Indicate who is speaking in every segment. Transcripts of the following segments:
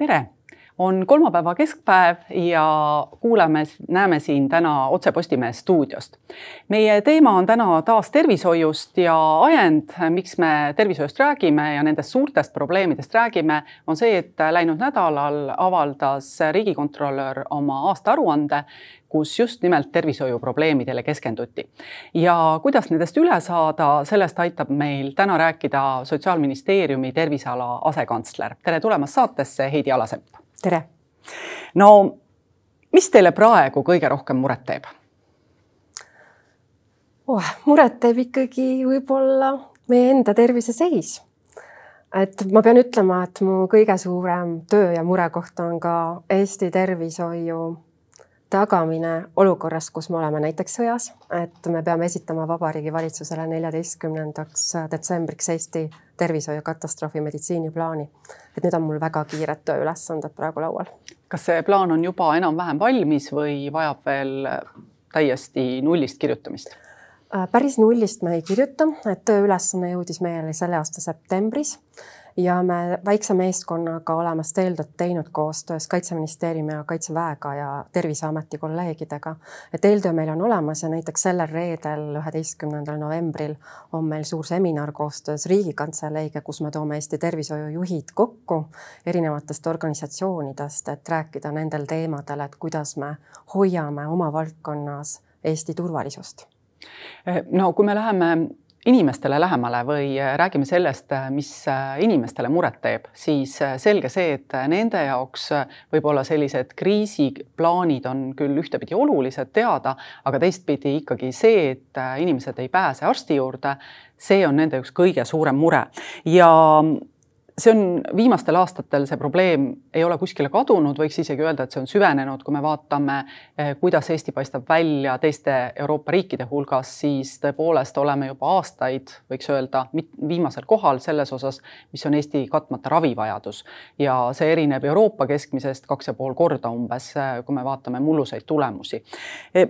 Speaker 1: tere, on kolmapäeva keskpäev ja kuulame, näeme siin täna Otse Postimehe stuudiost. meie teema on täna taas tervishoiust ja ajend, miks me tervishoiust räägime ja nendest suurtest probleemidest räägime, on see, et läinud nädalal avaldas riigikontrolör oma aastaaruande, kus just nimelt tervishoiuprobleemidele keskenduti. ja kuidas nendest üle saada, sellest aitab meil täna rääkida Sotsiaalministeeriumi terviseala asekantsler. tere tulemast saatesse, Heidi Alasepp.
Speaker 2: tere.
Speaker 1: no mis teile praegu kõige rohkem muret teeb
Speaker 2: oh,? muret teeb ikkagi võib-olla meie enda tervise seis. et ma pean ütlema, et mu kõige suurem töö ja murekoht on ka Eesti tervishoiu tagamine olukorras, kus me oleme näiteks sõjas, et me peame esitama Vabariigi Valitsusele neljateistkümnendaks detsembriks Eesti tervishoiu katastroofi meditsiiniplaani. et nüüd on mul väga kiired tööülesanded praegu laual.
Speaker 1: kas see plaan on juba enam-vähem valmis või vajab veel täiesti nullist kirjutamist?
Speaker 2: päris nullist me ei kirjuta, et tööülesanne jõudis meieni selle aasta septembris ja me väikse meeskonnaga oleme Steldot teinud koostöös Kaitseministeeriumi ja Kaitseväega ja Terviseameti kolleegidega. et eeltöö meil on olemas ja näiteks sellel reedel, üheteistkümnendal novembril on meil suur seminar koostöös Riigikantseleiga, kus me toome Eesti tervishoiujuhid kokku erinevatest organisatsioonidest, et rääkida nendel teemadel, et kuidas me hoiame oma valdkonnas Eesti turvalisust
Speaker 1: no kui me läheme inimestele lähemale või äh, räägime sellest, äh, mis äh, inimestele muret teeb, siis selge see, et nende jaoks võib-olla sellised kriisiplaanid on küll ühtepidi olulised teada, aga teistpidi ikkagi see, et inimesed ei pääse arsti juurde, see on nende üks kõige suurem mure. Ja see on viimastel aastatel, see probleem ei ole kuskile kadunud, võiks isegi öelda, et see on süvenenud, kui me vaatame, eh, kuidas Eesti paistab välja teiste Euroopa riikide hulgas, siis tõepoolest oleme juba aastaid, võiks öelda, viimasel kohal selles osas, mis on Eesti katmata ravivajadus. ja see erineb Euroopa keskmisest kaks ja pool korda umbes, eh, kui me vaatame mulluseid tulemusi eh,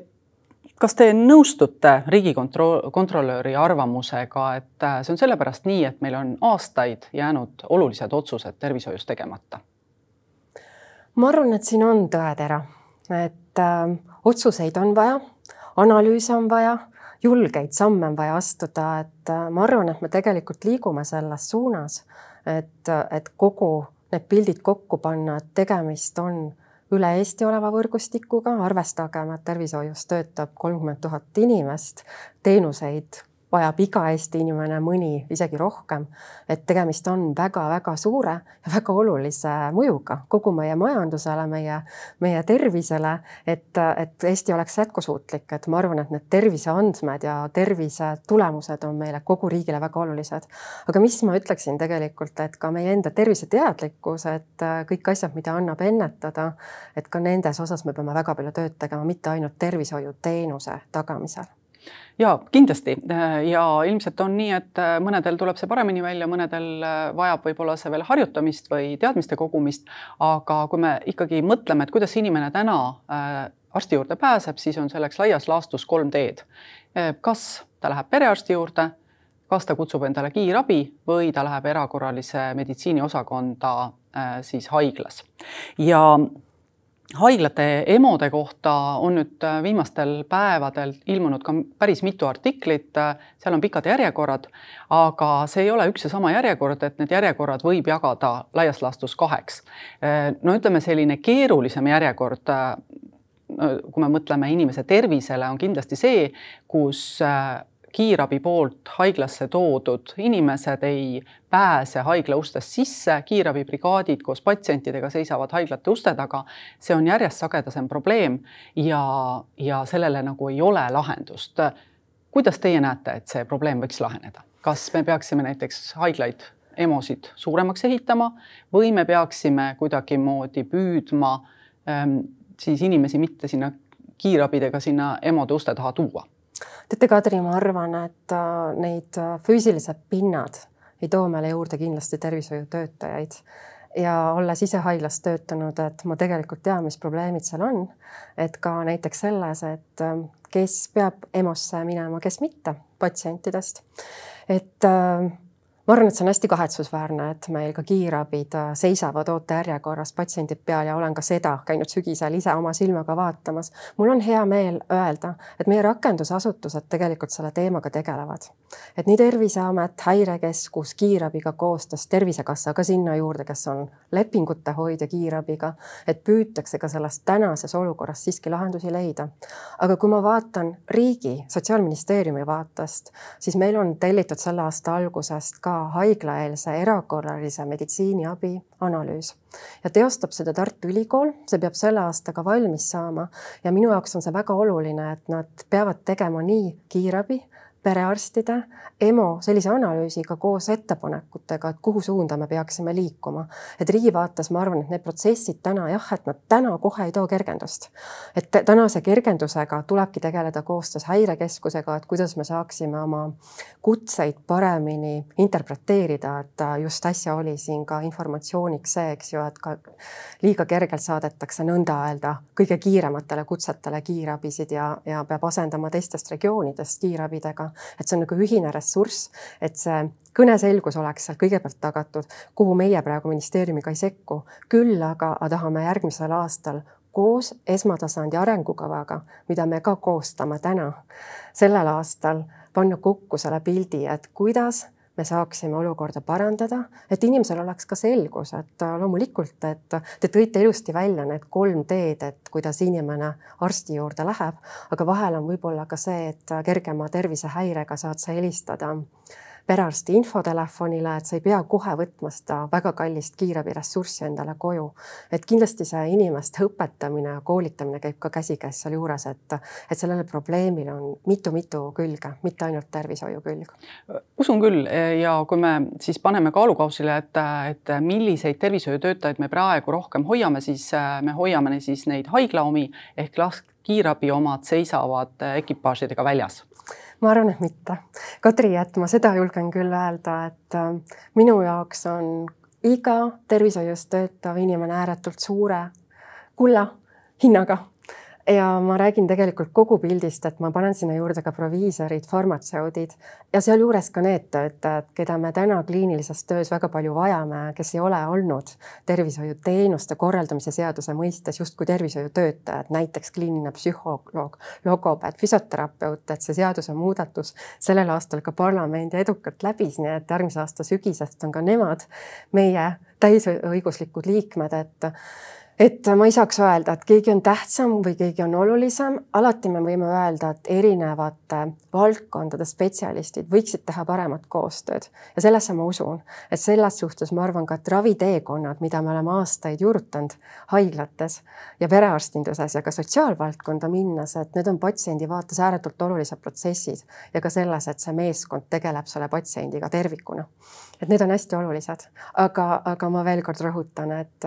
Speaker 1: kas te nõustute riigikontrolöri arvamusega, et äh, see on sellepärast nii, et meil on aastaid jäänud olulised otsused tervishoius tegemata?
Speaker 2: ma arvan, et siin on tõetera, et äh, otsuseid on vaja, analüüse on vaja, julgeid samme on vaja astuda, et äh, ma arvan, et me tegelikult liigume selles suunas, et, et kogu need pildid kokku panna, et tegemist on üle Eesti oleva võrgustikuga, arvestagem, et tervishoius töötab kolmkümmend tuhat inimest, teenuseid vajab iga Eesti inimene mõni, isegi rohkem. et tegemist on väga-väga suure ja väga olulise mõjuga kogu meie majandusele, meie, meie tervisele, et, et Eesti oleks jätkusuutlik, et ma arvan, et need terviseandmed ja tervise tulemused on meile kogu riigile väga olulised. aga mis ma ütleksin tegelikult, et ka meie enda terviseteadlikkus, et kõik asjad, mida annab ennetada, et ka nendes osas me peame väga palju tööd tegema, mitte ainult tervishoiuteenuse tagamisel
Speaker 1: ja kindlasti ja ilmselt on nii, et äh, mõnedel tuleb see paremini välja, mõnedel äh, vajab võib-olla see veel harjutamist või teadmiste kogumist. aga kui me ikkagi mõtleme, et kuidas inimene täna äh, arsti juurde pääseb, siis on selleks laias laastus kolm teed. kas ta läheb perearsti juurde, kas ta kutsub endale kiirabi või ta läheb erakorralise meditsiini osakonda siis haiglas ja haiglate EMO-de kohta on nüüd äh, viimastel päevadel ilmunud ka päris mitu artiklit, seal on pikad järjekorrad, aga see ei ole üks ja sama järjekord, et need järjekorrad võib jagada laias laastus kaheks. Äh, no ütleme, selline keerulisem järjekord äh, kui me mõtleme inimese tervisele, on kindlasti see, kus kiirabi poolt haiglasse toodud inimesed ei pääse haigla ustest sisse, kiirabibrigaadid koos patsientidega seisavad haiglate uste taga. see on järjest sagedasem probleem ja, ja sellele nagu ei ole lahendust. kuidas teie näete, et see probleem võiks laheneda, kas me peaksime näiteks haiglaid, EMO-sid suuremaks ehitama või me peaksime kuidagimoodi püüdma ähm, siis inimesi mitte sinna kiirabidega sinna EMO-de uste taha tuua
Speaker 2: teate, Kadri, ma arvan, et äh, neid äh, füüsilised pinnad ei too meile juurde kindlasti tervishoiutöötajaid ja olles ise haiglas töötanud, et ma tegelikult tean, mis probleemid seal on. et ka näiteks selles, et äh, kes peab EMO-sse minema, kes mitte patsientidest. et ma arvan, et see on hästi kahetsusväärne, et meil ka kiirabid äh, seisavad ootejärjekorras patsiendid peal ja olen ka seda käinud sügisel ise oma silmaga vaatamas. mul on hea meel öelda, et meie rakendusasutused tegelikult selle teemaga tegelevad. et nii Terviseamet, Häirekeskus, kiirabiga koostöös, Tervisekassa ka sinna juurde, kes on lepingute hoidja kiirabiga, et püütakse ka selles tänases olukorras siiski lahendusi leida. aga kui ma vaatan riigi, Sotsiaalministeeriumi vaatest, siis meil on tellitud selle aasta algusest ka haiglaeelse erakorralise meditsiiniabi analüüs. Ja teostab seda Tartu Ülikool, see peab selle aastaga valmis saama. Ja minu jaoks on see väga oluline, et nad peavad tegema nii kiirabi perearstide, EMO sellise analüüsiga koos ettepanekutega, et kuhu suunda me peaksime liikuma. et riigi vaates ma arvan, et need protsessid täna jah, et nad täna kohe ei too kergendust. et tänase kergendusega tulebki tegeleda koostöös häirekeskusega, et kuidas me saaksime oma kutseid paremini interpreteerida, et just äsja oli siin ka informatsiooniks see, eks ju, et ka liiga kergelt saadetakse nõnda öelda kõige kiirematele kutsetele kiirabisid ja, ja peab asendama teistest regioonidest kiirabidega et see on nagu ühine ressurss, et see kõneselgus oleks seal kõigepealt tagatud, kuhu meie praegu ministeeriumiga ei sekku. küll aga tahame järgmisel aastal koos esmatasandi arengukavaga, mida me ka koostame täna, sellel aastal panna kokku selle pildi, et kuidas me saaksime olukorda parandada, et inimesel oleks ka selgus, et loomulikult, et te tõite ilusti välja need kolm teed, et kuidas inimene arsti juurde läheb, aga vahel on võib-olla ka see, et kergema tervisehäirega saad sa helistada perearsti infotelefonile, et sa ei pea kohe võtma seda väga kallist kiirabiressurssi endale koju. et kindlasti see inimeste õpetamine ja koolitamine käib ka käsikäes sealjuures, et, et sellele probleemile on mitu-mitu külge, mitte ainult tervishoiu külg.
Speaker 1: usun küll ja kui me siis paneme kaalukausile, et, et milliseid tervishoiutöötajaid me praegu rohkem hoiame, siis me hoiame siis neid haigla omi ehk las kiirabi omad seisavad ekipaažidega väljas
Speaker 2: ma arvan, et mitte. Kadri, et ma seda julgen küll öelda, et äh, minu jaoks on iga tervishoius töötav inimene ääretult suure kulla hinnaga ja ma räägin tegelikult kogu pildist, et ma panen sinna juurde ka proviisorid, farmatseudid ja sealjuures ka need töötajad, keda me täna kliinilises töös väga palju vajame, kes ei ole olnud tervishoiuteenuste korraldamise seaduse mõistes justkui tervishoiutöötajad, näiteks kliiniline psühholoog, logopeed, füsioterapeut, et see seadusemuudatus sellel aastal ka parlamendi edukalt läbis, nii et järgmise aasta sügisest on ka nemad meie täisõiguslikud liikmed, et et ma ei saaks öelda, et keegi on tähtsam või keegi on olulisem, alati me võime öelda, et erinevate valdkondade spetsialistid võiksid teha paremat koostööd. Ja sellesse ma usun, et selles suhtes ma arvan ka, et raviteekonnad, mida me oleme aastaid juurutanud haiglates ja perearstinduses ja ka sotsiaalvaldkonda minnes, et need on patsiendi vaates ääretult olulised protsessid ja ka selles, et see meeskond tegeleb selle patsiendiga tervikuna. et need on hästi olulised, aga, aga ma veel kord rõhutan, et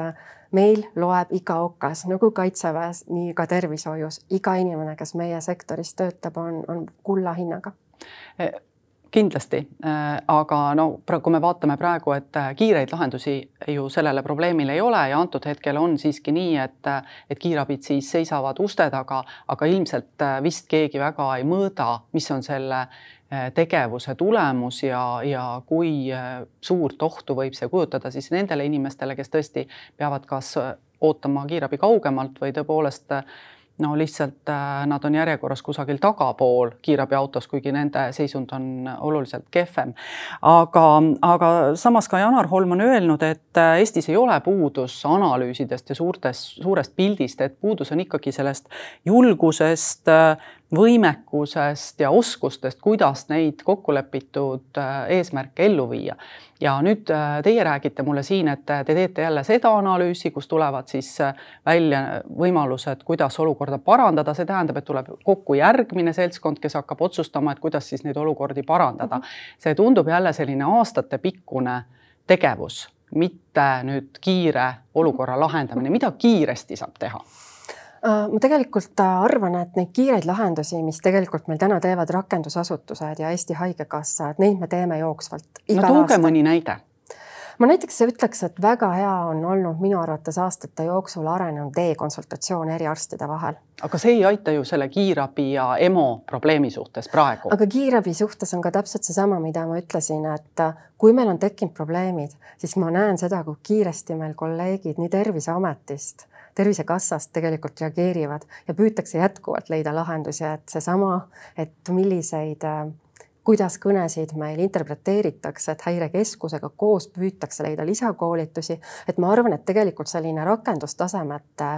Speaker 2: meil loeb iga okas nagu kaitseväes, nii ka tervishoius, iga inimene, kes meie sektoris töötab, on, on kulla hinnaga.
Speaker 1: E kindlasti, äh, aga no kui me vaatame praegu, et äh, kiireid lahendusi ju sellele probleemile ei ole ja antud hetkel on siiski nii, et et kiirabid siis seisavad uste taga, aga ilmselt vist keegi väga ei mõõda, mis on selle tegevuse tulemus ja, ja kui äh, suurt ohtu võib see kujutada siis nendele inimestele, kes tõesti peavad kas äh, ootama kiirabi kaugemalt või tõepoolest no lihtsalt nad on järjekorras kusagil tagapool kiirabiautos, kuigi nende seisund on oluliselt kehvem. aga, aga samas ka Janar Holm on öelnud, et Eestis ei ole puudus analüüsidest ja suurtest, suurest pildist, et puudus on ikkagi sellest julgusest võimekusest ja oskustest, kuidas neid kokkulepitud äh, eesmärke ellu viia. ja nüüd äh, teie räägite mulle siin, et te teete jälle seda analüüsi, kus tulevad siis äh, välja võimalused, kuidas olukorda parandada, see tähendab, et tuleb kokku järgmine seltskond, kes hakkab otsustama, et kuidas siis neid olukordi parandada. Mhm. see tundub jälle selline aastatepikkune tegevus, mitte nüüd kiire olukorra lahendamine, mida kiiresti saab teha
Speaker 2: ma tegelikult äh, arvan, et neid kiireid lahendusi, mis tegelikult meil täna teevad rakendusasutused ja Eesti Haigekassa, et neid me teeme jooksvalt.
Speaker 1: no tooge mõni näide
Speaker 2: ma näiteks ütleks, et väga hea on olnud minu arvates aastate jooksul arenenud e-konsultatsioon eriarstide vahel.
Speaker 1: aga see ei aita ju selle kiirabi ja EMO probleemi suhtes praegu.
Speaker 2: aga kiirabi suhtes on ka täpselt seesama, mida ma ütlesin, et kui meil on tekkinud probleemid, siis ma näen seda, kui kiiresti meil kolleegid nii Terviseametist tervisekassast tegelikult reageerivad ja püütakse jätkuvalt leida lahendusi, et seesama, et milliseid äh, kuidas kõnesid meil interpreteeritakse, et häirekeskusega koos püütakse leida lisakoolitusi, et ma arvan, et tegelikult selline rakendustasemete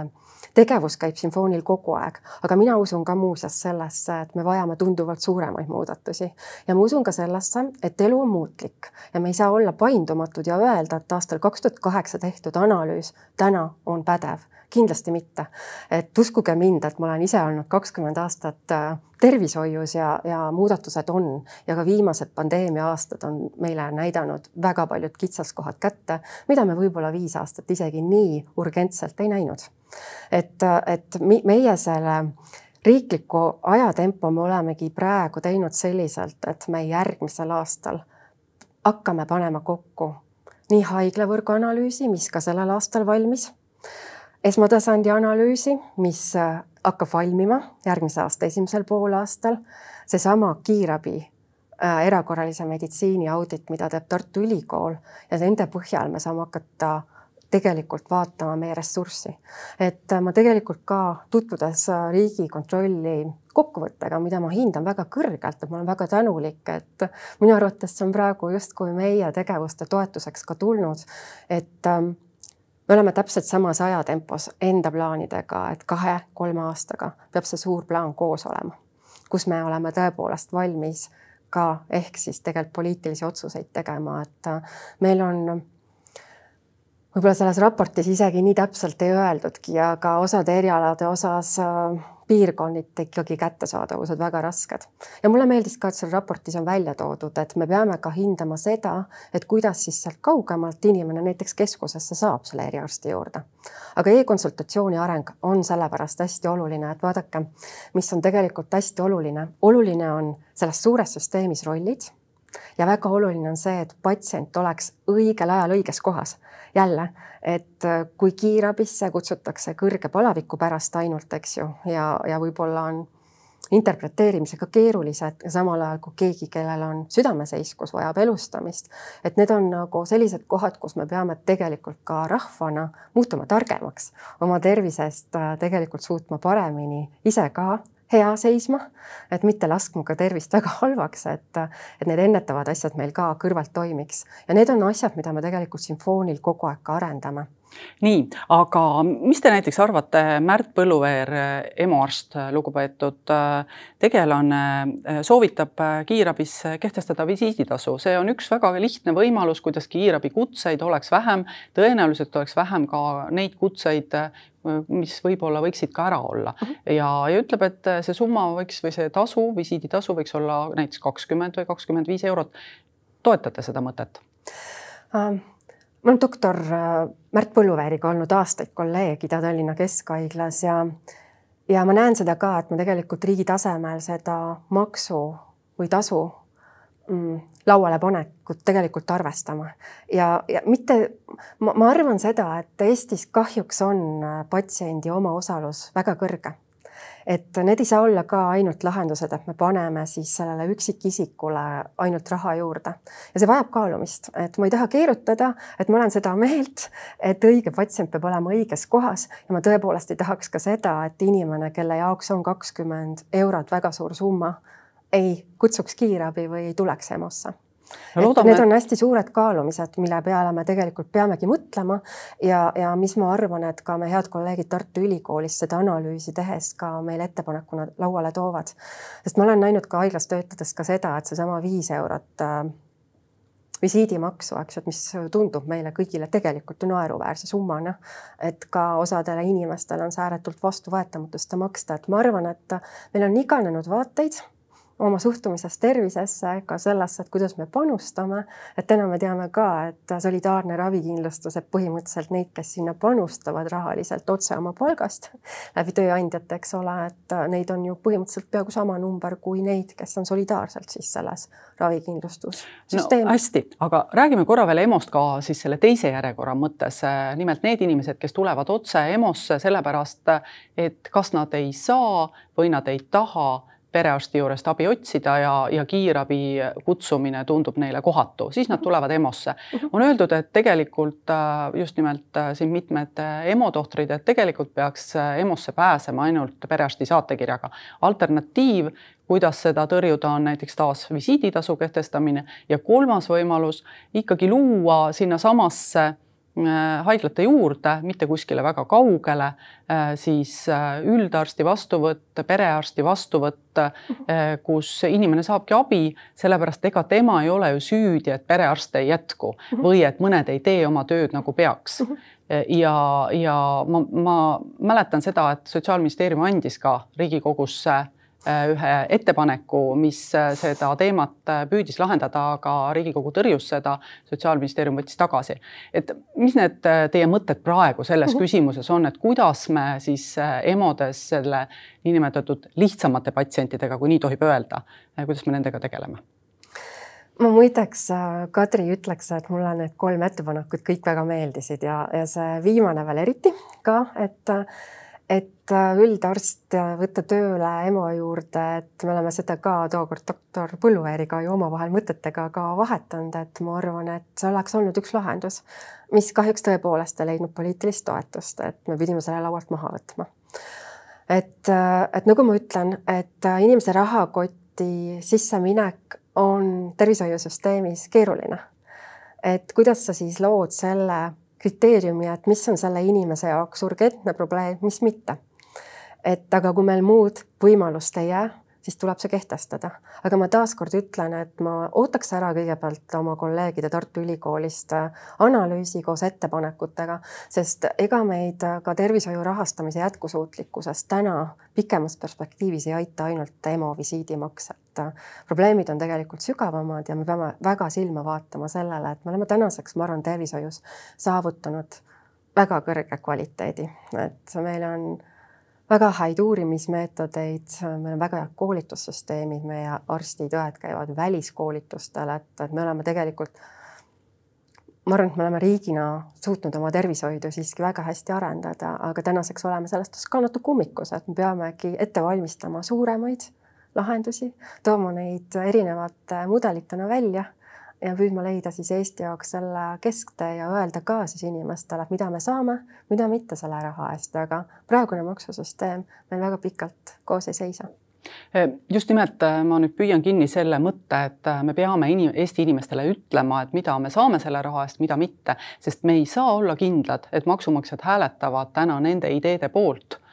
Speaker 2: tegevus käib sümfoonil kogu aeg, aga mina usun ka muuseas sellesse, et me vajame tunduvalt suuremaid muudatusi. Ja ma usun ka sellesse, et elu on muutlik ja me ei saa olla paindumatud ja öelda, et aastal kaks tuhat kaheksa tehtud analüüs täna on pädev kindlasti mitte. et uskuge mind, et ma olen ise olnud kakskümmend aastat äh, tervishoius ja, ja muudatused on ja ka viimased pandeemia aastad on meile näidanud väga paljud kitsaskohad kätte, mida me võib-olla viis aastat isegi nii urgentselt ei näinud. et, et meie selle riikliku ajatempo me olemegi praegu teinud selliselt, et me järgmisel aastal hakkame panema kokku nii haiglavõrgu analüüsi, mis ka sellel aastal valmis esmatasandi analüüsi, mis äh, hakkab valmima järgmise aasta esimesel poolaastal. seesama kiirabi äh, erakorralise meditsiini audit, mida teeb Tartu Ülikool ja nende põhjal me saame hakata tegelikult vaatama meie ressurssi. et äh, ma tegelikult ka tutvudes Riigikontrolli kokkuvõttega, mida ma hindan väga kõrgelt, et ma olen väga tänulik, et minu arvates see on praegu justkui meie tegevuste toetuseks ka tulnud, et ähm, me oleme täpselt samas ajatempos enda plaanidega, et kahe-kolme aastaga peab see suur plaan koos olema, kus me oleme tõepoolest valmis ka ehk siis tegelikult poliitilisi otsuseid tegema, et äh, meil on võib-olla selles raportis isegi nii täpselt ei öeldudki, aga osade erialade osas äh, piirkonniti ikkagi kättesaadavused väga rasked. ja mulle meeldis ka, et seal raportis on välja toodud, et me peame ka hindama seda, et kuidas siis sealt kaugemalt inimene näiteks keskusesse saab selle eriarsti juurde. aga e-konsultatsiooni areng on sellepärast hästi oluline, et vaadake, mis on tegelikult hästi oluline. oluline on selles suures süsteemis rollid ja väga oluline on see, et patsient oleks õigel ajal õiges kohas. jälle, et äh, kui kiirabisse kutsutakse kõrge palaviku pärast ainult, eks ju, ja, ja võib-olla on interpreteerimisega keerulised ja samal ajal kui keegi, kellel on südameseiskus, vajab elustamist, et need on nagu sellised kohad, kus me peame tegelikult ka rahvana muutuma targemaks, oma tervisest äh, tegelikult suutma paremini ise ka hea seisma, et mitte laskma ka tervist väga halvaks, et, et need ennetavad asjad meil ka kõrvalt toimiks. Ja need on asjad, mida me tegelikult sümfoonil kogu aeg ka arendame
Speaker 1: nii, aga mis te näiteks arvate, Märt Põlluveer, EMO arst, lugupeetud tegelane, soovitab kiirabis kehtestada visiiditasu, see on üks väga lihtne võimalus, kuidas kiirabikutseid oleks vähem, tõenäoliselt oleks vähem ka neid kutseid, mis võib-olla võiksid ka ära olla uh -huh. ja, ja ütleb, et see summa võiks või see tasu, visiiditasu võiks olla näiteks kakskümmend või kakskümmend viis eurot. toetate seda mõtet
Speaker 2: um.? Ma olen doktor äh, Märt Põlluveeriga olnud aastaid kolleeg Ida-Tallinna Keskhaiglas ja ja ma näen seda ka, et me tegelikult riigi tasemel seda maksu või tasu mm, lauale panekut tegelikult arvestama. Ja, ja mitte, ma arvan seda, et Eestis kahjuks on äh, patsiendi omaosalus väga kõrge et need ei saa olla ka ainult lahendused, et me paneme siis sellele üksikisikule ainult raha juurde. Ja see vajab kaalumist, et ma ei taha keerutada, et ma olen seda meelt, et õige patsient peab olema õiges kohas. Ja ma tõepoolest ei tahaks ka seda, et inimene, kelle jaoks on kakskümmend eurot väga suur summa, ei kutsuks kiirabi või ei tuleks EMO-sse no,. Loodame... Need on hästi suured kaalumised, mille peale me tegelikult peamegi mõtlema ja, ja mis ma arvan, et ka me head kolleegid Tartu Ülikoolis seda analüüsi tehes ka meile ettepanekuna lauale toovad. sest ma olen näinud ka haiglas töötades ka seda, et seesama viis eurot äh, visiidimaksu, eks ju, et mis tundub meile kõigile tegelikult ju naeruväärse summana. et ka osadele inimestele on see ääretult vastuvõetamatu seda maksta, et ma arvan, et meil on iganenud vaateid oma suhtumises tervisesse, ka sellesse, et kuidas me panustame. et täna me teame ka, et solidaarne ravikindlustus, et põhimõtteliselt neid, kes sinna panustavad rahaliselt otse oma palgast läbi tööandjate, eks ole, et neid on ju põhimõtteliselt peaaegu sama number kui neid, kes on solidaarselt siis selles ravikindlustussüsteemis
Speaker 1: no,. hästi, aga räägime korra veel EMO-st ka siis selle teise järjekorra mõttes. nimelt need inimesed, kes tulevad otse EMO-sse sellepärast, et kas nad ei saa või nad ei taha perearsti juurest abi otsida ja, ja kiirabi kutsumine tundub neile kohatu, siis nad tulevad EMO-sse. on öeldud, et tegelikult äh, just nimelt äh, siin mitmed äh, EMO tohtrid, et tegelikult peaks EMO-sse pääsema ainult perearsti saatekirjaga. alternatiiv, kuidas seda tõrjuda, on näiteks taas visiiditasu kehtestamine ja kolmas võimalus ikkagi luua sinnasamasse haiglate juurde, mitte kuskile väga kaugele, äh, siis äh, üldarsti vastuvõtt, perearsti vastuvõtt, kus inimene saabki abi, sellepärast ega tema ei ole ju süüdi, et perearste ei jätku või et mõned ei tee oma tööd nagu peaks. ja, ja ma, ma mäletan seda, et Sotsiaalministeerium andis ka Riigikogusse Äh, ühe ettepaneku, mis äh, seda teemat äh, püüdis lahendada, aga Riigikogu tõrjus seda, Sotsiaalministeerium võttis tagasi. et mis need teie mõtted praegu selles uh -huh. küsimuses on, et kuidas me siis EMO-des selle niinimetatud lihtsamate patsientidega, kui nii tohib öelda, kuidas me nendega tegeleme?
Speaker 2: ma muideks, Kadri, ütleks, et mulle need kolm ettepanekut kõik väga meeldisid ja, ja see viimane veel eriti ka, et et äh, üldarst võtta tööle EMO juurde, et me oleme seda ka tookord doktor Põlluääriga ju omavahel mõtetega ka vahetanud, et ma arvan, et see oleks olnud üks lahendus, mis kahjuks tõepoolest ei leidnud poliitilist toetust, et me pidime selle laualt maha võtma. et, äh, et nagu ma ütlen, et äh, inimese rahakoti sisseminek on tervishoiusüsteemis keeruline. et kuidas sa siis lood selle kriteeriumi, et mis on selle inimese jaoks urgentne probleem, mis mitte. Et aga kui meil muud võimalust ei jää, siis tuleb see kehtestada. aga ma taaskord ütlen, et ma ootaks ära kõigepealt oma kolleegide Tartu Ülikoolist analüüsi koos ettepanekutega, sest ega meid ka tervishoiu rahastamise jätkusuutlikkusest täna pikemas perspektiivis ei aita ainult EMO visiidimaks, et probleemid on tegelikult sügavamad ja me peame väga silma vaatama sellele, et me oleme tänaseks, ma arvan, tervishoius saavutanud väga kõrge kvaliteedi, et meil on väga häid uurimismeetodeid, meil on väga head koolitussüsteemid, meie arstid-õed käivad väliskoolitustel, et, et me oleme tegelikult, ma arvan, et me oleme riigina suutnud oma tervishoidu siiski väga hästi arendada, aga tänaseks oleme sellest ka natuke ummikus, et me peamegi ette valmistama suuremaid lahendusi, tooma neid erinevate mudelitena välja ja püüdma leida siis Eesti jaoks selle kesktee ja öelda ka siis inimestele, et mida me saame, mida mitte selle raha eest, aga praegune maksusüsteem meil väga pikalt koos ei seisa.
Speaker 1: Just nimelt ma nüüd püüan kinni selle mõtte, et me peame inim-, Eesti inimestele ütlema, et mida me saame selle raha eest, mida mitte, sest me ei saa olla kindlad, et maksumaksjad hääletavad täna nende ideede poolt Äh,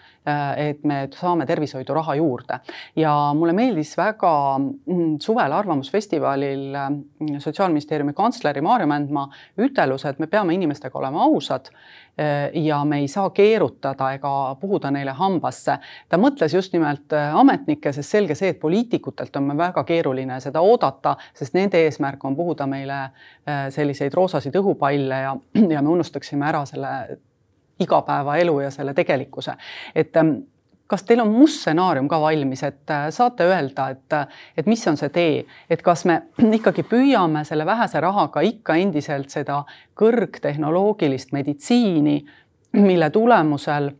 Speaker 1: et me saame tervishoidu raha juurde ja mulle meeldis väga mm, suvel Arvamusfestivalil mm, Sotsiaalministeeriumi kantsleri Maarja Mändmaa ütelus, et me peame inimestega olema ausad äh, ja me ei saa keerutada ega puhuda neile hambasse. ta mõtles just nimelt äh, ametnikke, sest selge see, et poliitikutelt on väga keeruline seda oodata, sest nende eesmärk on puhuda meile selliseid roosasid õhupalle ja, ja me unustaksime ära selle igapäevaelu ja selle tegelikkuse. et ähm, kas teil on must stsenaarium ka valmis, et äh, saate öelda, et, äh, et mis on see tee, et kas me ikkagi püüame selle vähese rahaga ikka endiselt seda kõrgtehnoloogilist meditsiini, mille tulemusel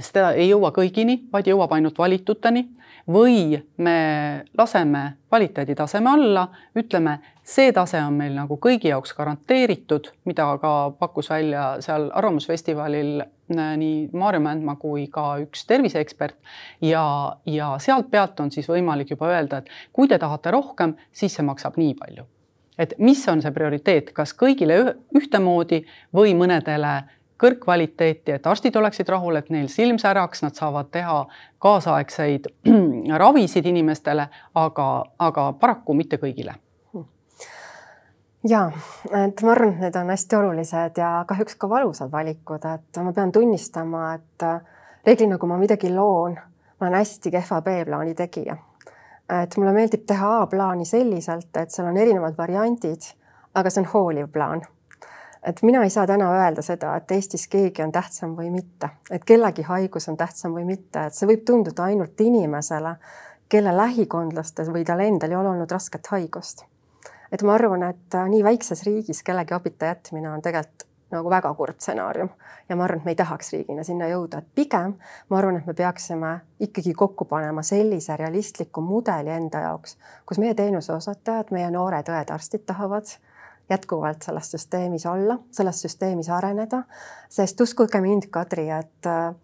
Speaker 1: seda ei jõua kõigini, vaid jõuab ainult valituteni või me laseme kvaliteeditaseme alla, ütleme, see tase on meil nagu kõigi jaoks garanteeritud, mida ka pakkus välja seal Arvamusfestivalil äh, nii Maarja Mändmaa kui ka üks terviseekspert ja, ja sealt pealt on siis võimalik juba öelda, et kui te tahate rohkem, siis see maksab nii palju. et mis on see prioriteet, kas kõigile ühtemoodi või mõnedele kõrgkvaliteeti, et arstid oleksid rahul, et neil silm säraks, nad saavad teha kaasaegseid ravisid inimestele, aga, aga paraku mitte kõigile
Speaker 2: ja, et ma arvan, et need on hästi olulised ja kahjuks ka valusad valikud, et ma pean tunnistama, et reeglina, kui ma midagi loon, ma olen hästi kehva B-plaani tegija. et mulle meeldib teha A-plaani selliselt, et seal on erinevad variandid, aga see on hooliv plaan et mina ei saa täna öelda seda, et Eestis keegi on tähtsam või mitte, et kellegi haigus on tähtsam või mitte, et see võib tunduda ainult inimesele, kelle lähikondlastel või tal endal ei ole olnud rasket haigust. et ma arvan, et äh, nii väikses riigis kellegi abita jätmine on tegelikult nagu väga kurb stsenaarium ja ma arvan, et me ei tahaks riigina sinna jõuda, et pigem ma arvan, et me peaksime ikkagi kokku panema sellise realistliku mudeli enda jaoks, kus meie teenuse osutajad, meie noored õed-arstid tahavad jätkuvalt selles süsteemis olla, selles süsteemis areneda, sest uskuge mind, Kadri, et äh,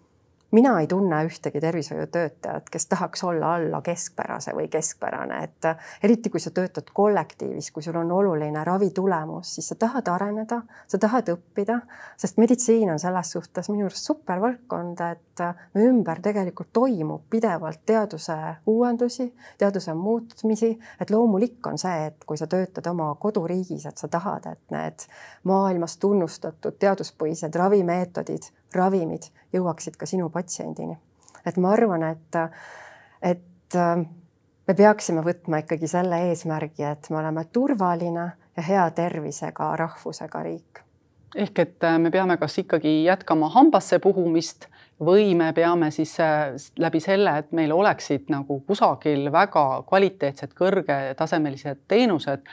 Speaker 2: mina ei tunne ühtegi tervishoiutöötajat, kes tahaks olla alla keskpärase või keskpärane, et äh, eriti kui sa töötad kollektiivis, kui sul on oluline ravitulemus, siis sa tahad areneda, sa tahad õppida, sest meditsiin on selles suhtes minu arust super valdkond, et äh, me ümber tegelikult toimub pidevalt teaduse uuendusi, teaduse muutmisi, et loomulik on see, et kui sa töötad oma koduriigis, et sa tahad, et need maailmas tunnustatud teaduspõhised ravimeetodid ravimid jõuaksid ka sinu patsiendini. et ma arvan, et, et äh, me peaksime võtma ikkagi selle eesmärgi, et me oleme turvaline ja hea tervisega rahvusega riik.
Speaker 1: ehk et äh, me peame kas ikkagi jätkama hambasse puhumist või me peame siis äh, läbi selle, et meil oleksid nagu kusagil väga kvaliteetsed, kõrgetasemelised teenused,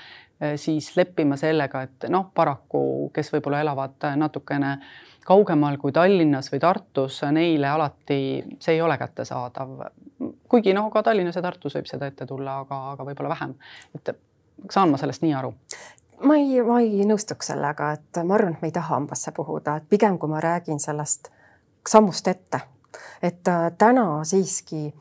Speaker 1: siis leppima sellega, et noh, paraku, kes võib-olla elavad natukene kaugemal kui Tallinnas või Tartus, neile alati see ei ole kättesaadav. kuigi noh, ka Tallinnas ja Tartus võib seda ette tulla, aga, aga võib-olla vähem. et saan ma sellest nii aru?
Speaker 2: ma ei, ma ei nõustuks sellega, et ma arvan, et me ei taha hambasse puhuda, et pigem kui ma räägin sellest sammust ette, et äh, täna siiski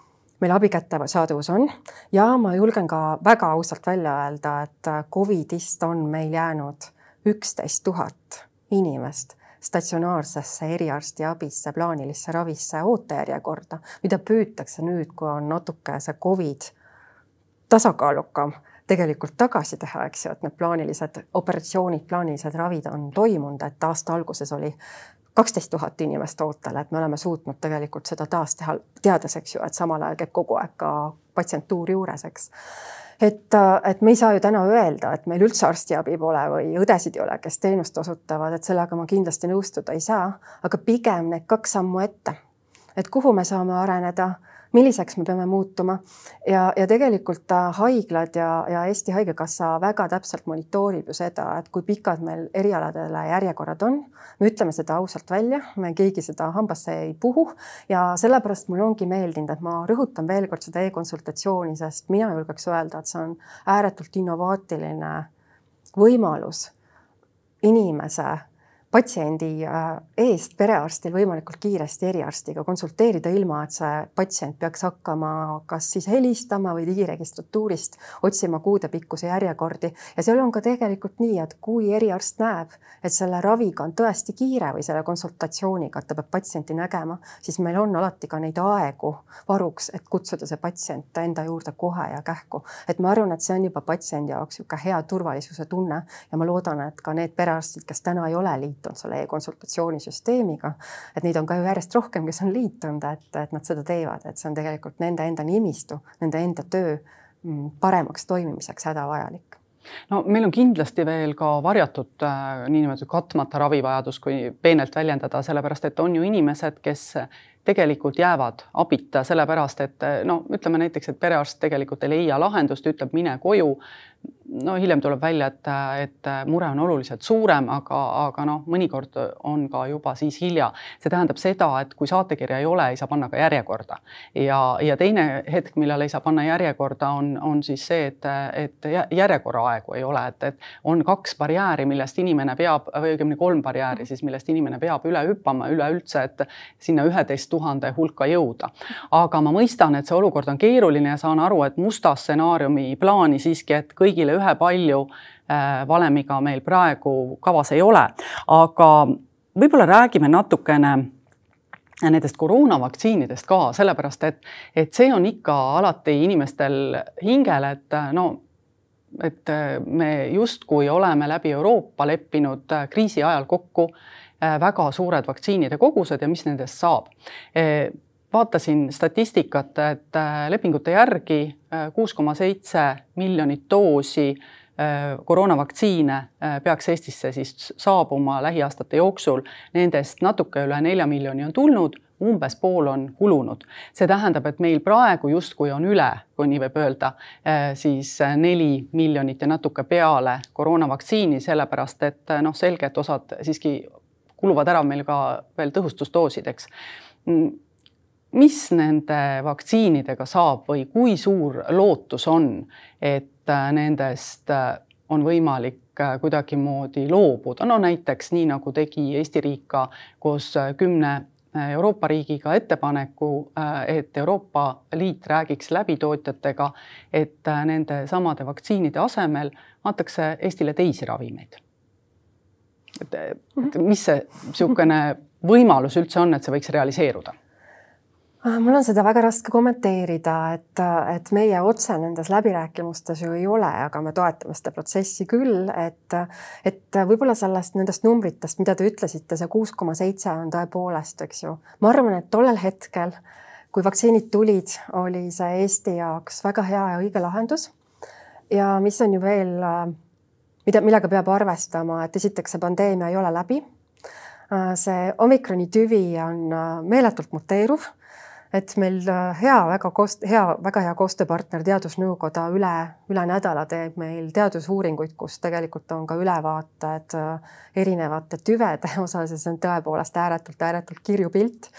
Speaker 2: meil abi kättesaadavus on. Ja ma julgen ka väga ausalt välja öelda, et Covidist on meil jäänud üksteist tuhat inimest statsionaarsesse eriarstiabisse, plaanilisse ravisse ootejärjekorda, mida püütakse nüüd, kui on natuke see Covid tasakaalukam, tegelikult tagasi teha, eks ju, et need plaanilised operatsioonid, plaanilised ravid on toimunud, et aasta alguses oli kaksteist tuhat inimest ootel, et me oleme suutnud tegelikult seda taas teha, teades, eks ju, et samal ajal käib kogu aeg ka patsientuur juures, eks et, et me ei saa ju täna öelda, et meil üldse arstiabi pole või õdesid ei ole, kes teenust osutavad, et sellega ma kindlasti nõustuda ei saa, aga pigem need kaks sammu ette. et kuhu me saame areneda milliseks me peame muutuma ja, ja tegelikult haiglad ja, ja Eesti Haigekassa väga täpselt monitoorib ju seda, et kui pikad meil erialadele järjekorrad on. me ütleme seda ausalt välja, me keegi seda hambasse ei puhu ja sellepärast mulle ongi meeldinud, et ma rõhutan veel kord seda e-konsultatsiooni, sest mina julgeks öelda, et see on ääretult innovaatiline võimalus inimese patsiendi äh, eest perearstil võimalikult kiiresti eriarstiga konsulteerida, ilma et see patsient peaks hakkama kas siis helistama või digiregistratuurist otsima kuudepikkuse järjekordi. ja seal on ka tegelikult nii, et kui eriarst näeb, et selle raviga on tõesti kiire või selle konsultatsiooniga, et ta peab patsienti nägema, siis meil on alati ka neid aegu varuks, et kutsuda see patsient enda juurde kohe ja kähku. et ma arvan, et see on juba patsiendi jaoks niisugune hea turvalisuse tunne ja ma loodan, et ka need perearstid, kes täna ei ole liit, liitunud selle e-konsultatsioonisüsteemiga. et neid on ka ju järjest rohkem, kes on liitunud, et, et nad seda teevad, et see on tegelikult nende enda nimistu, nende enda töö mm, paremaks toimimiseks hädavajalik
Speaker 1: no meil on kindlasti veel ka varjatud äh, niinimetatud katmata ravivajadus, kui peenelt väljendada, sellepärast et on ju inimesed, kes tegelikult jäävad abita, sellepärast et no ütleme näiteks, et perearst tegelikult ei leia lahendust, ütleb, mine koju no hiljem tuleb välja, et, et mure on oluliselt suurem, aga, aga noh, mõnikord on ka juba siis hilja. see tähendab seda, et kui saatekirja ei ole, ei saa panna ka järjekorda. ja, ja teine hetk, millal ei saa panna järjekorda, on, on siis see, et, et järjekorra aegu ei ole, et, et on kaks barjääri, millest inimene peab või õigemini kolm barjääri siis, millest inimene peab üle hüppama üleüldse, et sinna üheteist tuhande hulka jõuda. aga ma mõistan, et see olukord on keeruline ja saan aru, et musta stsenaariumi plaani siiski, et kõigile ühepalju äh, valemiga meil praegu kavas ei ole, aga võib-olla räägime natukene nendest koroonavaktsiinidest ka, sellepärast et, et see on ikka alati inimestel hingel, et no et me justkui oleme läbi Euroopa leppinud kriisi ajal kokku väga suured vaktsiinide kogused ja mis nendest saab vaatasin statistikat, et lepingute järgi kuus koma seitse miljonit doosi koroonavaktsiine peaks Eestisse siis saabuma lähiaastate jooksul. Nendest natuke üle nelja miljoni on tulnud umbes pool on kulunud. see tähendab, et meil praegu justkui on üle, kui nii võib öelda, siis neli miljonit ja natuke peale koroonavaktsiini, sellepärast et noh, selge, et osad siiski kuluvad ära meil ka veel tõhustusdoosideks. Mis nende vaktsiinidega saab või kui suur lootus on, et nendest on võimalik kuidagimoodi loobuda, no näiteks nii nagu tegi Eesti riik ka koos kümne Euroopa riigiga ettepaneku, et Euroopa Liit räägiks läbi tootjatega, et nende samade vaktsiinide asemel antakse Eestile teisi ravimeid. et, et mis see niisugune võimalus üldse on, et see võiks realiseeruda?
Speaker 2: Ah, mul on seda väga raske kommenteerida, et, et meie otse nendes läbirääkimistes ju ei ole, aga me toetame seda protsessi küll, et, et võib-olla sellest nendest numbritest, mida te ütlesite, see kuus koma seitse on tõepoolest, eks ju. ma arvan, et tollel hetkel, kui vaktsiinid tulid, oli see Eesti jaoks väga hea ja õige lahendus. ja mis on ju veel, mida, millega peab arvestama, et esiteks see pandeemia ei ole läbi. see omikroni tüvi on meeletult muteeruv et meil äh, hea, väga koos, hea, väga hea koostööpartner Teadusnõukoda üle, üle nädala teeb meil teadusuuringuid, kus tegelikult on ka ülevaated äh, erinevate tüvede osas ja see on tõepoolest ääretult, ääretult kirju pilt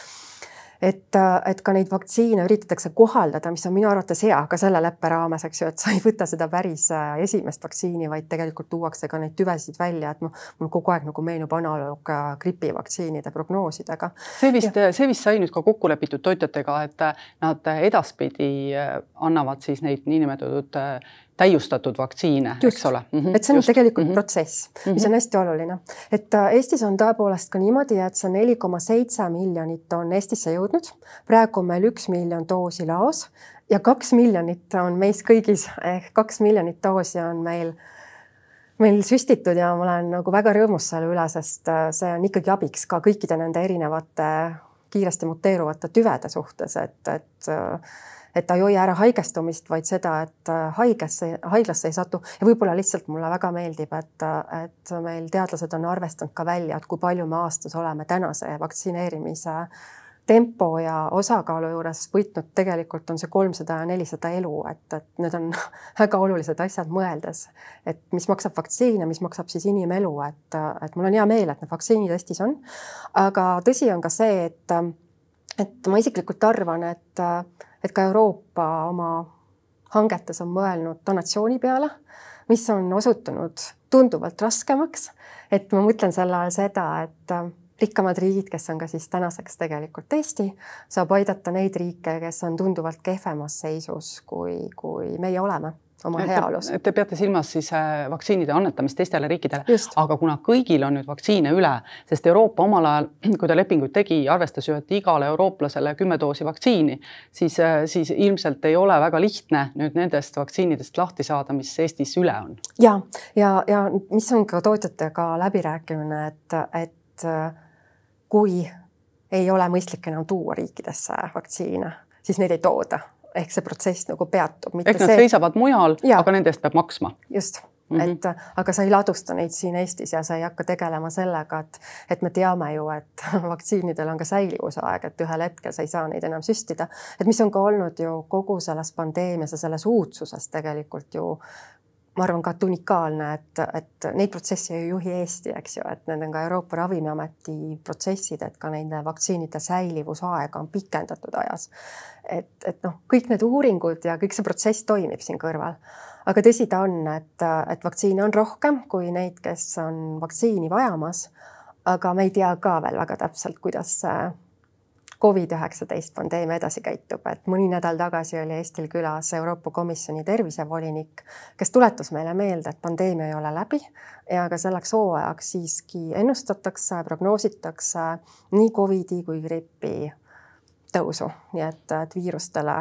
Speaker 2: et, et ka neid vaktsiine üritatakse kohaldada, mis on minu arvates hea ka selle leppe raames, eks ju, et sa ei võta seda päris äh, esimest vaktsiini, vaid tegelikult tuuakse ka neid tüvesid välja, et mul kogu aeg nagu meenub analoog gripivaktsiinide prognoosidega.
Speaker 1: see vist, see vist sai nüüd ka kokku lepitud tootjatega, et nad edaspidi äh, annavad siis neid niinimetatud äh, täiustatud vaktsiine, eks ole
Speaker 2: mm. -hmm. et see on Just. tegelikult mm -hmm. protsess, mis mm -hmm. on hästi oluline. et äh, Eestis on tõepoolest ka niimoodi, et see neli koma seitse miljonit on Eestisse jõudnud. Praegu on meil üks miljon doosi laos ja kaks miljonit on meis kõigis. Ehk kaks miljonit doosi on meil meil süstitud ja ma olen nagu väga rõõmus selle üle, sest äh, see on ikkagi abiks ka kõikide nende erinevate kiiresti muteeruvate tüvede suhtes, et, et äh, et ta ei hoia ära haigestumist, vaid seda, et äh, haigesse, haiglasse ei satu. Ja võib-olla lihtsalt mulle väga meeldib, et, et meil teadlased on arvestanud ka välja, et kui palju me aastas oleme tänase vaktsineerimise tempo ja osakaalu juures võitnud, tegelikult on see kolmsada ja nelisada elu, et, et need on väga olulised asjad mõeldes, et mis maksab vaktsiin ja mis maksab siis inimelu, et, et mul on hea meel, et need vaktsiinid Eestis on. aga tõsi on ka see, et, et ma isiklikult arvan, et et ka Euroopa oma hangetes on mõelnud donatsiooni peale, mis on osutunud tunduvalt raskemaks. et ma mõtlen selle all seda, et rikkamad riigid, kes on ka siis tänaseks tegelikult Eesti, saab aidata neid riike, kes on tunduvalt kehvemas seisus, kui, kui meie oleme oma heaolus.
Speaker 1: Te peate silmas siis äh, vaktsiinide annetamist teistele riikidele, aga kuna kõigil on nüüd vaktsiine üle, sest Euroopa omal ajal, kui ta lepinguid tegi, arvestas ju, et igale eurooplasele kümme doosi vaktsiini, siis, äh, siis ilmselt ei ole väga lihtne nüüd nendest vaktsiinidest lahti saada, mis Eestis üle on.
Speaker 2: ja, ja, ja mis on ka tootjatega läbirääkimine, et, et äh, kui ei ole mõistlik enam tuua riikidesse vaktsiine, siis neid ei tooda ehk see protsess nagu peatub.
Speaker 1: ehk nad see... seisavad mujal, aga nende eest peab maksma.
Speaker 2: just Mm -hmm. et aga sa ei ladusta neid siin Eestis ja sa ei hakka tegelema sellega, et, et me teame ju, et vaktsiinidel on ka säilivusaeg, et ühel hetkel sa ei saa neid enam süstida. et mis on ka olnud ju kogu selles pandeemias ja selles uudsuses tegelikult ju ma arvan ka, et unikaalne, et, et neid protsesse ei juhi Eesti, eks ju, et need on ka Euroopa Ravimiameti protsessid, et ka nende vaktsiinide säilivusaega on pikendatud ajas. et, et noh, kõik need uuringud ja kõik see protsess toimib siin kõrval. aga tõsi ta on, et, et vaktsiine on rohkem kui neid, kes on vaktsiini vajamas. aga me ei tea ka veel väga täpselt, kuidas see Covid-19 pandeemia edasi käitub, et mõni nädal tagasi oli Eestil külas Euroopa Komisjoni tervisevolinik, kes tuletas meile meelde, et pandeemia ei ole läbi ja ka selleks hooajaks siiski ennustatakse, prognoositakse nii Covidi kui gripi tõusu, nii et, et viirustele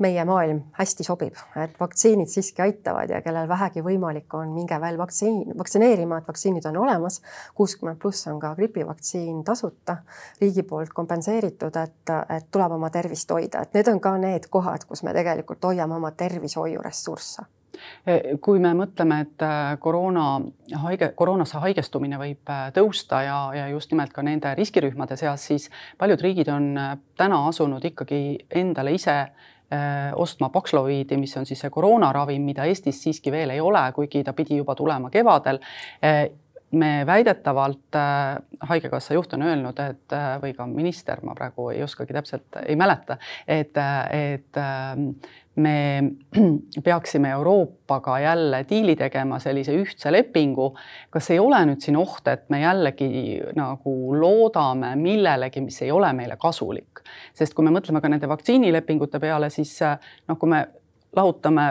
Speaker 2: meie maailm hästi sobib, et vaktsiinid siiski aitavad ja kellel vähegi võimalik on, minge veel vaktsiin, vaktsineerima, et vaktsiinid on olemas. kuuskümmend pluss on ka gripivaktsiin tasuta, riigi poolt kompenseeritud, et, et tuleb oma tervist hoida, et need on ka need kohad, kus me tegelikult hoiame oma tervishoiuressursse
Speaker 1: kui me mõtleme, et äh, koroona haige, koroonasse haigestumine võib äh, tõusta ja, ja just nimelt ka nende riskirühmade seas, siis paljud riigid on äh, täna asunud ikkagi endale ise ostma Paxloviidi, mis on siis see koroonaravim, mida Eestis siiski veel ei ole, kuigi ta pidi juba tulema kevadel me väidetavalt äh,, Haigekassa juht on öelnud, et äh, või ka minister, ma praegu ei oskagi täpselt, ei mäleta, et, et äh, me peaksime Euroopaga jälle diili tegema, sellise ühtse lepingu. kas ei ole nüüd siin oht, et me jällegi nagu loodame millelegi, mis ei ole meile kasulik, sest kui me mõtleme ka nende vaktsiinilepingute peale, siis noh, kui me lahutame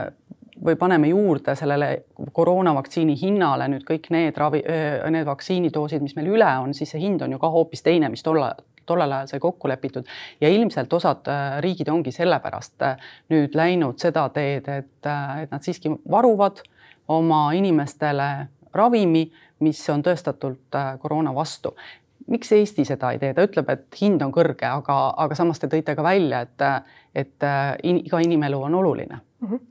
Speaker 1: või paneme juurde sellele koroonavaktsiini hinnale nüüd kõik need ravi, need vaktsiinidoosid, mis meil üle on, siis see hind on ju ka hoopis teine, mis tolle tollel ajal sai kokku lepitud. Ja ilmselt osad riigid ongi sellepärast nüüd läinud seda teed, et, et nad siiski varuvad oma inimestele ravimi, mis on tõestatult koroona vastu. Miks Eesti seda ei tee, ta ütleb, et hind on kõrge, aga, aga samas te tõite ka välja, et, et iga inimelu on oluline. Mm. -hmm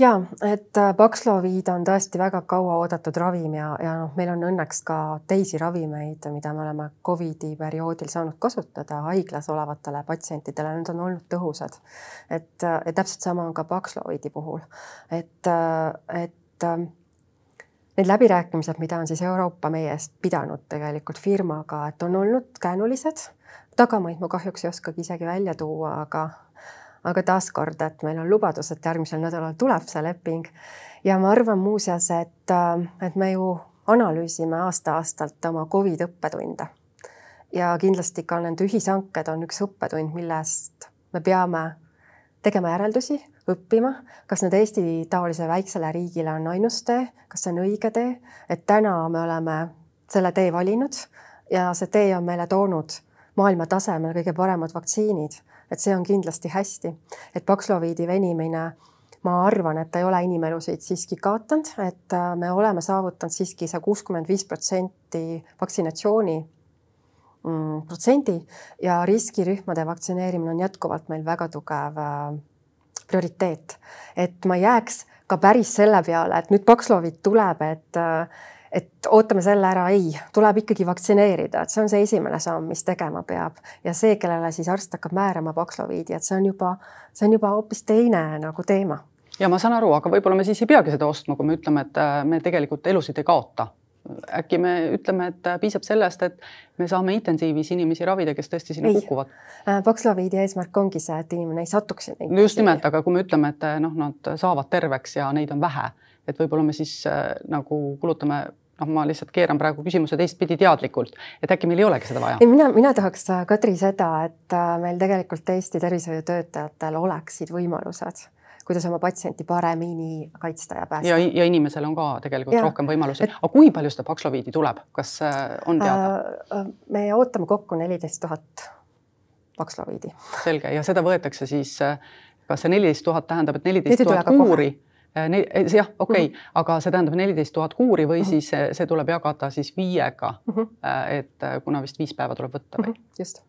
Speaker 2: ja et äh, Paxlovid on tõesti väga kauaoodatud ravim ja, ja noh, meil on õnneks ka teisi ravimeid, mida me oleme Covidi perioodil saanud kasutada haiglas olevatele patsientidele, need on olnud tõhusad. et, äh, et täpselt sama on ka Paxlovidi puhul, et, äh, et need läbirääkimised, mida on siis Euroopa meie eest pidanud tegelikult firmaga, et on olnud käänulised. tagamaid ma kahjuks ei oskagi isegi välja tuua, aga aga taaskord, et meil on lubadus, et järgmisel nädalal tuleb see leping. Ja ma arvan muuseas, et, äh, et me ju analüüsime aasta-aastalt oma Covid õppetunde. Ja kindlasti ka nende ühishanked on üks õppetund, millest me peame tegema järeldusi, õppima, kas need Eesti taolise väiksele riigile on ainus tee, kas see on õige tee, et täna me oleme selle tee valinud ja see tee on meile toonud maailma tasemel kõige paremad vaktsiinid et see on kindlasti hästi, et Paxloviidi venimine ma arvan, et ta ei ole inimelusid siiski kaotanud, et äh, me oleme saavutanud siiski see kuuskümmend viis protsenti vaksinatsiooni mm, protsendi ja riskirühmade vaktsineerimine on jätkuvalt meil väga tugev äh, prioriteet. et ma jääks ka päris selle peale, et nüüd Paxlovid tuleb, et äh, et ootame selle ära, ei, tuleb ikkagi vaktsineerida, et see on see esimene samm, mis tegema peab ja see, kellele siis arst hakkab määrama Paxloviidi, et see on juba, see on juba hoopis teine nagu teema.
Speaker 1: ja ma saan aru, aga võib-olla me siis ei peagi seda ostma, kui me ütleme, et äh, me tegelikult elusid ei kaota äkki me ütleme, et äh, piisab sellest, et me saame intensiivis inimesi ravida, kes tõesti sinna ei. kukuvad.
Speaker 2: Äh, Paxloviidi eesmärk ongi see, et inimene ei satuks sinna.
Speaker 1: just nimelt, aga kui me ütleme, et noh, nad saavad terveks ja neid on vähe, et võib-olla me siis äh, nagu kulutame noh, ma lihtsalt keeran praegu küsimuse teistpidi teadlikult, et äkki meil ei olegi seda vaja?
Speaker 2: ei, mina, mina tahaks, äh, Kadri, seda, et äh, meil tegelikult Eesti tervishoiutöötajatel oleksid võimalused kuidas oma patsienti paremini kaitsta ja päästa.
Speaker 1: ja, ja inimesel on ka tegelikult ja, rohkem võimalusi et.... aga kui palju seda Paxloviidi tuleb, kas äh, on teada?
Speaker 2: me ootame kokku neliteist tuhat Paxloviidi.
Speaker 1: selge ja seda võetakse siis, kas see neliteist tuhat tähendab, et neliteist tuhat kuuri? Äh, jah, okei okay. mm, -hmm. aga see tähendab neliteist tuhat kuuri või mm -hmm. siis see tuleb jagada siis viiega mm. -hmm. et äh, kuna vist viis päeva tuleb võtta või mm?
Speaker 2: -hmm. just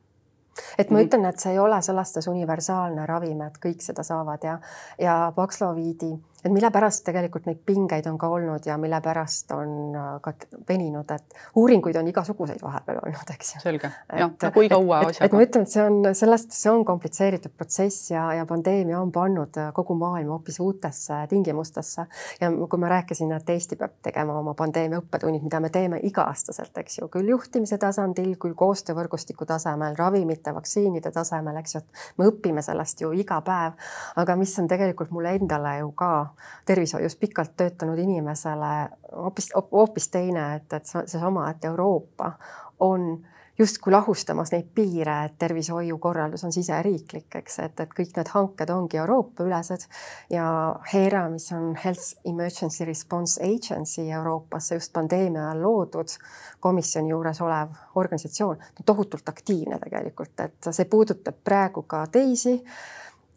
Speaker 2: et ma mm -hmm. ütlen, et see ei ole selles suhtes universaalne ravim, et kõik seda saavad ja, ja Paxloviidi et mille pärast tegelikult neid pingeid on ka olnud ja mille pärast on äh, ka veninud, et uuringuid on igasuguseid vahepeal olnud, eks
Speaker 1: ju. selge, jah, nagu iga uue asjaga.
Speaker 2: et ma ütlen, et see on sellest, see on komplitseeritud protsess ja, ja pandeemia on pannud äh, kogu maailma hoopis uutesse tingimustesse. ja kui ma rääkisin, et Eesti peab tegema oma pandeemia õppetunnid, mida me teeme iga-aastaselt, eks ju, küll juhtimise tasandil, küll koostöövõrgustiku tasemel, ravimite, vaktsiinide tasemel, eks ju, et me õpime sellest ju iga päev. aga mis on tegelikult mulle endale ju ka tervishoius pikalt töötanud inimesele hoopis, hoopis teine, et, et seesama, et Euroopa on justkui lahustamas neid piire, et tervishoiukorraldus on siseriiklik, eks, et, et kõik need hanked ongi Euroopa-ülesed ja HERA, mis on Health Emergency Response Agency Euroopasse just pandeemia ajal loodud komisjoni juures olev organisatsioon, tohutult aktiivne tegelikult, et see puudutab praegu ka teisi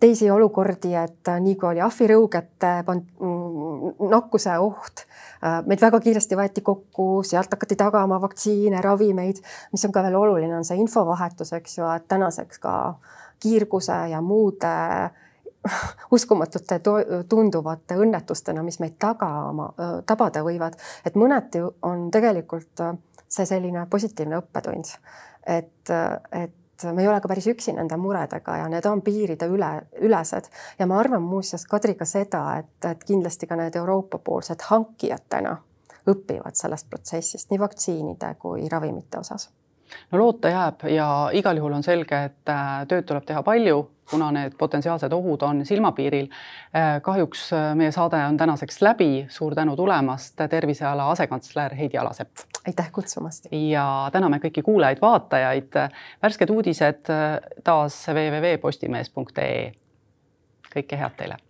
Speaker 2: teisi olukordi, et nii kui oli ahvirõugete mm, nakkuse oht, meid väga kiiresti võeti kokku, sealt hakati tagama vaktsiine, ravimeid, mis on ka veel oluline, on see infovahetus, eks ju, et tänaseks ka kiirguse ja muude uskumatute tunduvate õnnetustena, mis meid tagama, tabada võivad, et mõneti on tegelikult see selline positiivne õppetund, et, et me ei ole ka päris üksi nende muredega ja need on piiride üle, ülesed. Ja ma arvan muuseas, Kadri, ka seda, et, et kindlasti ka need Euroopa-poolsed hankijad täna õpivad sellest protsessist nii vaktsiinide kui ravimite osas
Speaker 1: no loota jääb ja igal juhul on selge, et äh, tööd tuleb teha palju, kuna need potentsiaalsed ohud on silmapiiril. Äh, kahjuks äh, meie saade on tänaseks läbi, suur tänu tulemast, terviseala asekantsler Heidi Alasepp.
Speaker 2: aitäh kutsumast.
Speaker 1: ja täname kõiki kuulajaid-vaatajaid. värsked uudised taas www.postimees.ee. kõike head teile